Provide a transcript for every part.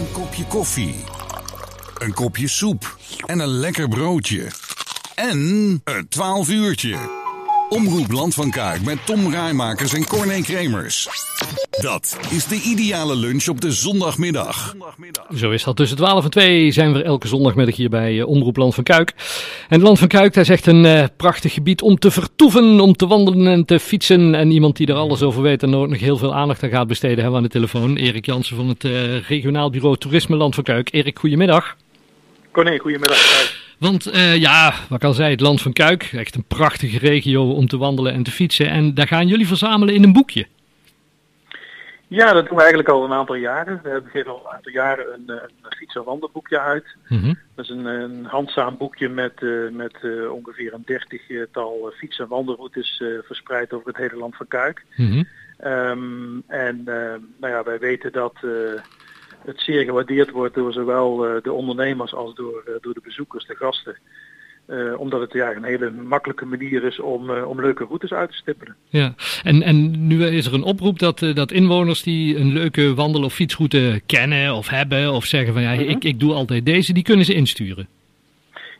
Een kopje koffie. Een kopje soep. En een lekker broodje. En een 12 uurtje. Omroep Land van Kuik met Tom Rijmakers en Corné Kremers. Dat is de ideale lunch op de zondagmiddag. Zo is dat. Tussen 12 en 2 zijn we elke zondagmiddag hier bij uh, Omroep Land van Kuik. En Land van Kuik, dat is echt een uh, prachtig gebied om te vertoeven, om te wandelen en te fietsen. En iemand die er alles over weet en nooit nog heel veel aandacht aan gaat besteden hebben we aan de telefoon. Erik Jansen van het uh, regionaal bureau Toerisme Land van Kuik. Erik, goedemiddag. Corné, goedemiddag. Want uh, ja, wat kan zij, het Land van Kuik, echt een prachtige regio om te wandelen en te fietsen. En daar gaan jullie verzamelen in een boekje. Ja, dat doen we eigenlijk al een aantal jaren. We geven al een aantal jaren een, een fiets- en wandelboekje uit. Mm -hmm. Dat is een, een handzaam boekje met, uh, met uh, ongeveer een dertigtal fiets- en wandelroutes verspreid over het hele Land van Kuik. Mm -hmm. um, en nou ja, wij weten dat het zeer gewaardeerd wordt door zowel de ondernemers als door, door de bezoekers, de gasten. Uh, omdat het ja, een hele makkelijke manier is om, om leuke routes uit te stippelen. Ja, en, en nu is er een oproep dat, dat inwoners die een leuke wandel- of fietsroute kennen of hebben of zeggen van ja, Mhm. ik, ik doe altijd deze, die kunnen ze insturen.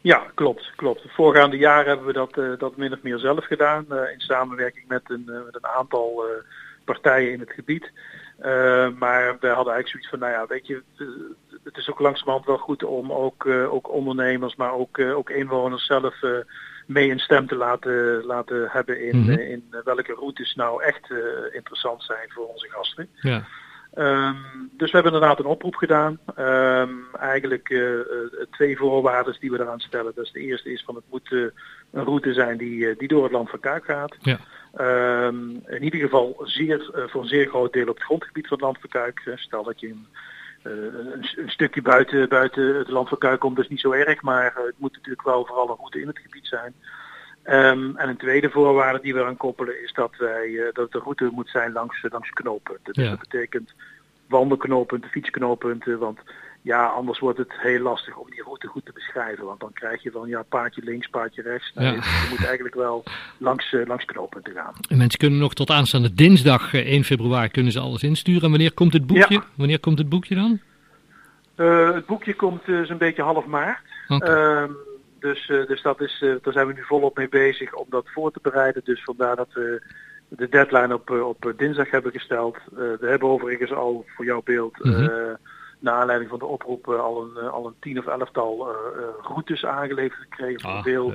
Ja, klopt, klopt. De voorgaande jaren hebben we dat, dat min of meer zelf gedaan in samenwerking met een, met een aantal partijen in het gebied. Maar we hadden eigenlijk zoiets van, nou ja, weet je, het is ook langzamerhand wel goed om ook, uh, ook ondernemers, maar ook, uh, ook inwoners zelf mee een stem te laten, laten hebben in, Mhm. mm -hmm. in welke routes nou echt interessant zijn voor onze gasten. Ja. Um, dus we hebben inderdaad een oproep gedaan. Um, eigenlijk twee voorwaarden die we eraan stellen. Dus de eerste is van het moet een route zijn die, die door het land van Kuik gaat. Ja. Um, in ieder geval zeer, voor een zeer groot deel op het grondgebied van het land van Kuik. Stel dat je uh, een, een, stukje buiten, buiten het land van Kuik komt, dus niet zo erg. Maar het moet natuurlijk wel vooral een route in het gebied zijn. Um, en een tweede voorwaarde die we aan koppelen is dat, wij, dat de route moet zijn langs, langs. Dus Ja. dat betekent wandelknooppunten, fietsknooppunten. Want ja, anders wordt het heel lastig om die route goed te beschrijven. Want dan krijg je van ja, paardje links, paardje rechts. Nou, Ja. je, moet eigenlijk wel langs, uh, langs knooppunten gaan. En mensen kunnen nog tot aanstaande dinsdag eh, 1 februari kunnen ze alles insturen. En wanneer komt het boekje? Ja. Wanneer komt het boekje dan? Uh, het boekje komt zo'n beetje half maart. Okay. Um, dus, dus dat is, daar zijn we nu volop mee bezig om dat voor te bereiden. Dus vandaar dat we de deadline op, op dinsdag hebben gesteld. we hebben overigens al voor jouw beeld, Mm -hmm. naar aanleiding van de oproep, al een, al een tien of elftal routes aangeleverd gekregen. Voor Ah, een deel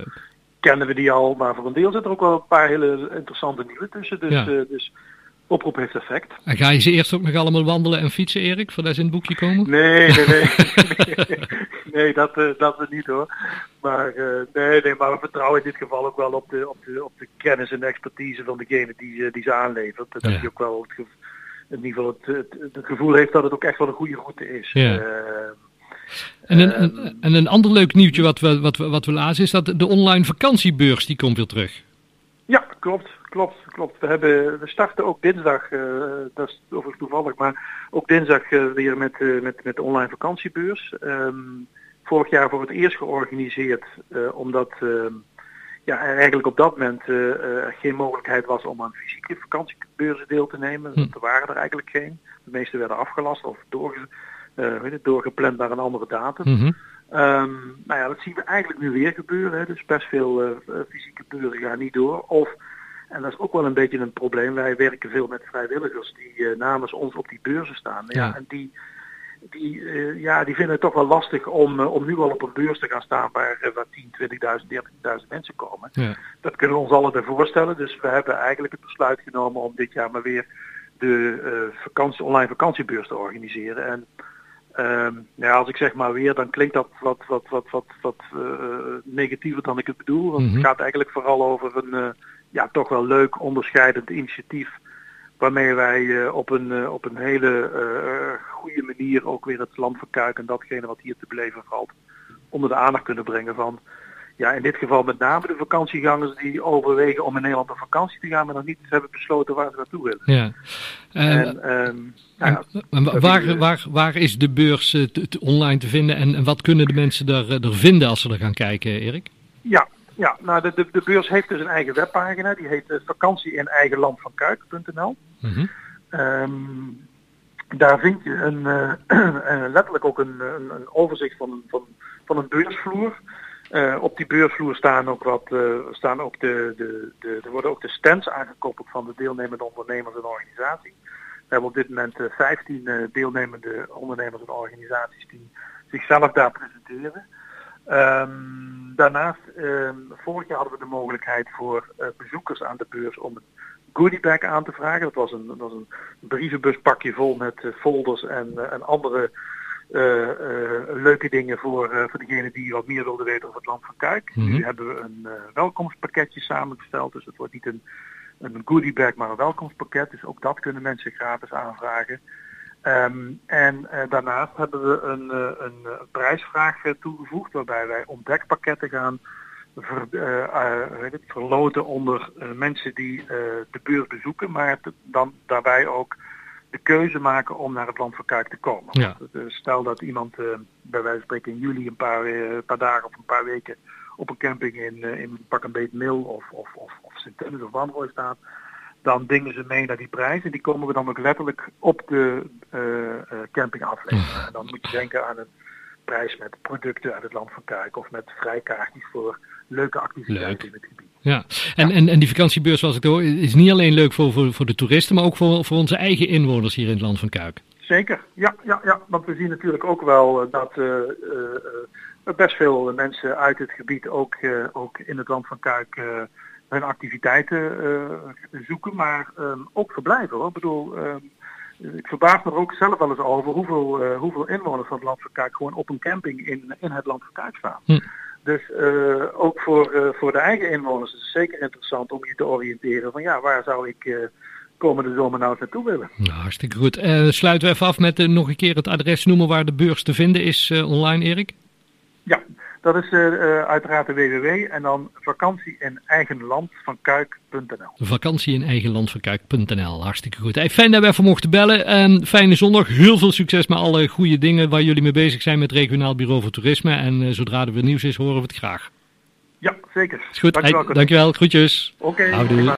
kennen we die al, maar voor een deel zitten er ook wel een paar hele interessante nieuwe tussen. Dus, Ja. dus oproep heeft effect. En ga je ze eerst ook nog allemaal wandelen en fietsen, Erik, voordat ze in het boekje komen? Nee, nee, nee. nee, dat, uh, dat niet hoor. Maar, uh, nee, nee, maar we vertrouwen in dit geval ook wel op de, op de, op de kennis en expertise van degene die, die ze aanlevert. Dat Ja. hij ook wel het, in ieder geval het, het, het, gevoel heeft dat het ook echt wel een goede route is. Ja. En een, Ehm. een- en een ander leuk nieuwtje wat we, wat, we, wat we lazen is dat de online vakantiebeurs die komt weer terug. Ja, klopt, klopt, klopt. We, hebben, we starten ook dinsdag, uh, dat is overigens toevallig, maar ook dinsdag uh, weer met, uh, met, met de online vakantiebeurs. Um, vorig jaar voor het eerst georganiseerd, omdat ehm, ja, er eigenlijk op dat moment er geen mogelijkheid was om aan fysieke vakantiebeurzen deel te nemen. Hm. Er waren er eigenlijk geen. De meeste werden afgelast of doorge, het, doorgepland naar een andere datum. Mhm. Um, nou ja, dat zien we eigenlijk nu weer gebeuren. Hè. Dus best veel uh, fysieke beurzen gaan niet door. Of, en dat is ook wel een beetje een probleem, wij werken veel met vrijwilligers die uh, namens ons op die beurzen staan. Ja. Ja. en die, die, uh, ja, die vinden het toch wel lastig om, om nu al op een beurs te gaan staan waar, waar 10, 20.000, 30.000 mensen komen. Ja. Dat kunnen we ons allebei voorstellen. Dus we hebben eigenlijk het besluit genomen om dit jaar maar weer de vakantie, online vakantiebeurs te organiseren. En Um, ja, als ik zeg maar weer, dan klinkt dat wat, wat, wat, wat, wat uh, negatiever dan ik het bedoel. Want Mhm. het gaat eigenlijk vooral over een uh, ja, toch wel leuk onderscheidend initiatief. Waarmee wij uh, op, een, op een hele goede manier ook weer het land van Kuik en datgene wat hier te beleven valt, onder de aandacht kunnen brengen van ja, in dit geval met name de vakantiegangers die overwegen om in Nederland op vakantie te gaan, maar nog niet hebben besloten waar ze naartoe willen. Ja. Uh, en, nou ja, waar, waar, waar is de beurs online te vinden en, wat kunnen de mensen er vinden als ze er gaan kijken, Erik? Ja, ja nou de, de, de beurs heeft dus een eigen webpagina, die heet uh, vakantie in eigen land van kuik.nl. Mm -hmm. um, daar vind je een, letterlijk ook een, een, een overzicht van, van, van een beursvloer. Uh, op die beursvloer staan ook wat, uh, staan ook de, de, de, er worden ook de stands aangekoppeld van de deelnemende ondernemers en organisaties. We hebben op dit moment uh, 15 deelnemende ondernemers en organisaties die zichzelf daar presenteren. Um, daarnaast, um, vorig jaar hadden we de mogelijkheid voor bezoekers aan de beurs om een goodiebag aan te vragen. Dat was een, dat was een brievenbuspakje vol met folders en, en andere leuke dingen voor, voor degene die wat meer wilde weten over het land van Kuik. Mm -hmm. Nu hebben we een welkomstpakketje samengesteld, dus het wordt niet een, een goodiebag, maar een welkomstpakket. Dus ook dat kunnen mensen gratis aanvragen. Um, en daarnaast hebben we een, een prijsvraag toegevoegd waarbij wij ontdekpakketten gaan ver, het, verloten onder mensen die de beurs bezoeken, maar dan daarbij ook de keuze maken om naar het land van Kuik te komen. Ja. Stel dat iemand bij wijze van spreken in juli een paar, paar dagen of een paar weken op een camping in, in pak een beet Mil of, of, of, of Sint-Tunis of Wanrooy staat, dan dingen ze mee naar die prijs en die komen we dan ook letterlijk op de camping afleveren. En dan moet je denken aan een prijs met producten uit het land van Kuik of met vrijkaartjes voor leuke activiteiten Leuk. in het gebied. Ja, en, en, en die vakantiebeurs, zoals ik hoor, is niet alleen leuk voor, voor, voor de toeristen, maar ook voor, voor onze eigen inwoners hier in het land van Kuik. Zeker, ja, ja, ja. want we zien natuurlijk ook wel dat uh, uh, best veel mensen uit het gebied ook, uh, ook in het land van Kuik hun activiteiten zoeken, maar um, ook verblijven. Hoor. Ik bedoel, um, ik verbaas me er ook zelf wel eens over hoeveel, hoeveel inwoners van het land van Kuik gewoon op een camping in, in het land van Kuik staan. Hm. Dus uh, ook voor, uh, voor de eigen inwoners is het zeker interessant om je te oriënteren van ja, waar zou ik uh, komende zomer nou naartoe willen. Nou, hartstikke goed. sluiten we even af met nog een keer het adres noemen waar de beurs te vinden is online, Erik? Ja, dat is uiteraard de www en dan vakantie in eigen land van kuik.nl. Vakantie in eigen land van kuik.nl. Hartstikke goed. Hey, fijn dat we even mochten bellen. En fijne zondag. Heel veel succes met alle goede dingen waar jullie mee bezig zijn met het Regionaal Bureau voor Toerisme. En uh, zodra er weer nieuws is, horen we het graag. Ja, zeker. Is goed. Dankjewel. Hey, dankjewel. Groetjes. Oké. Okay,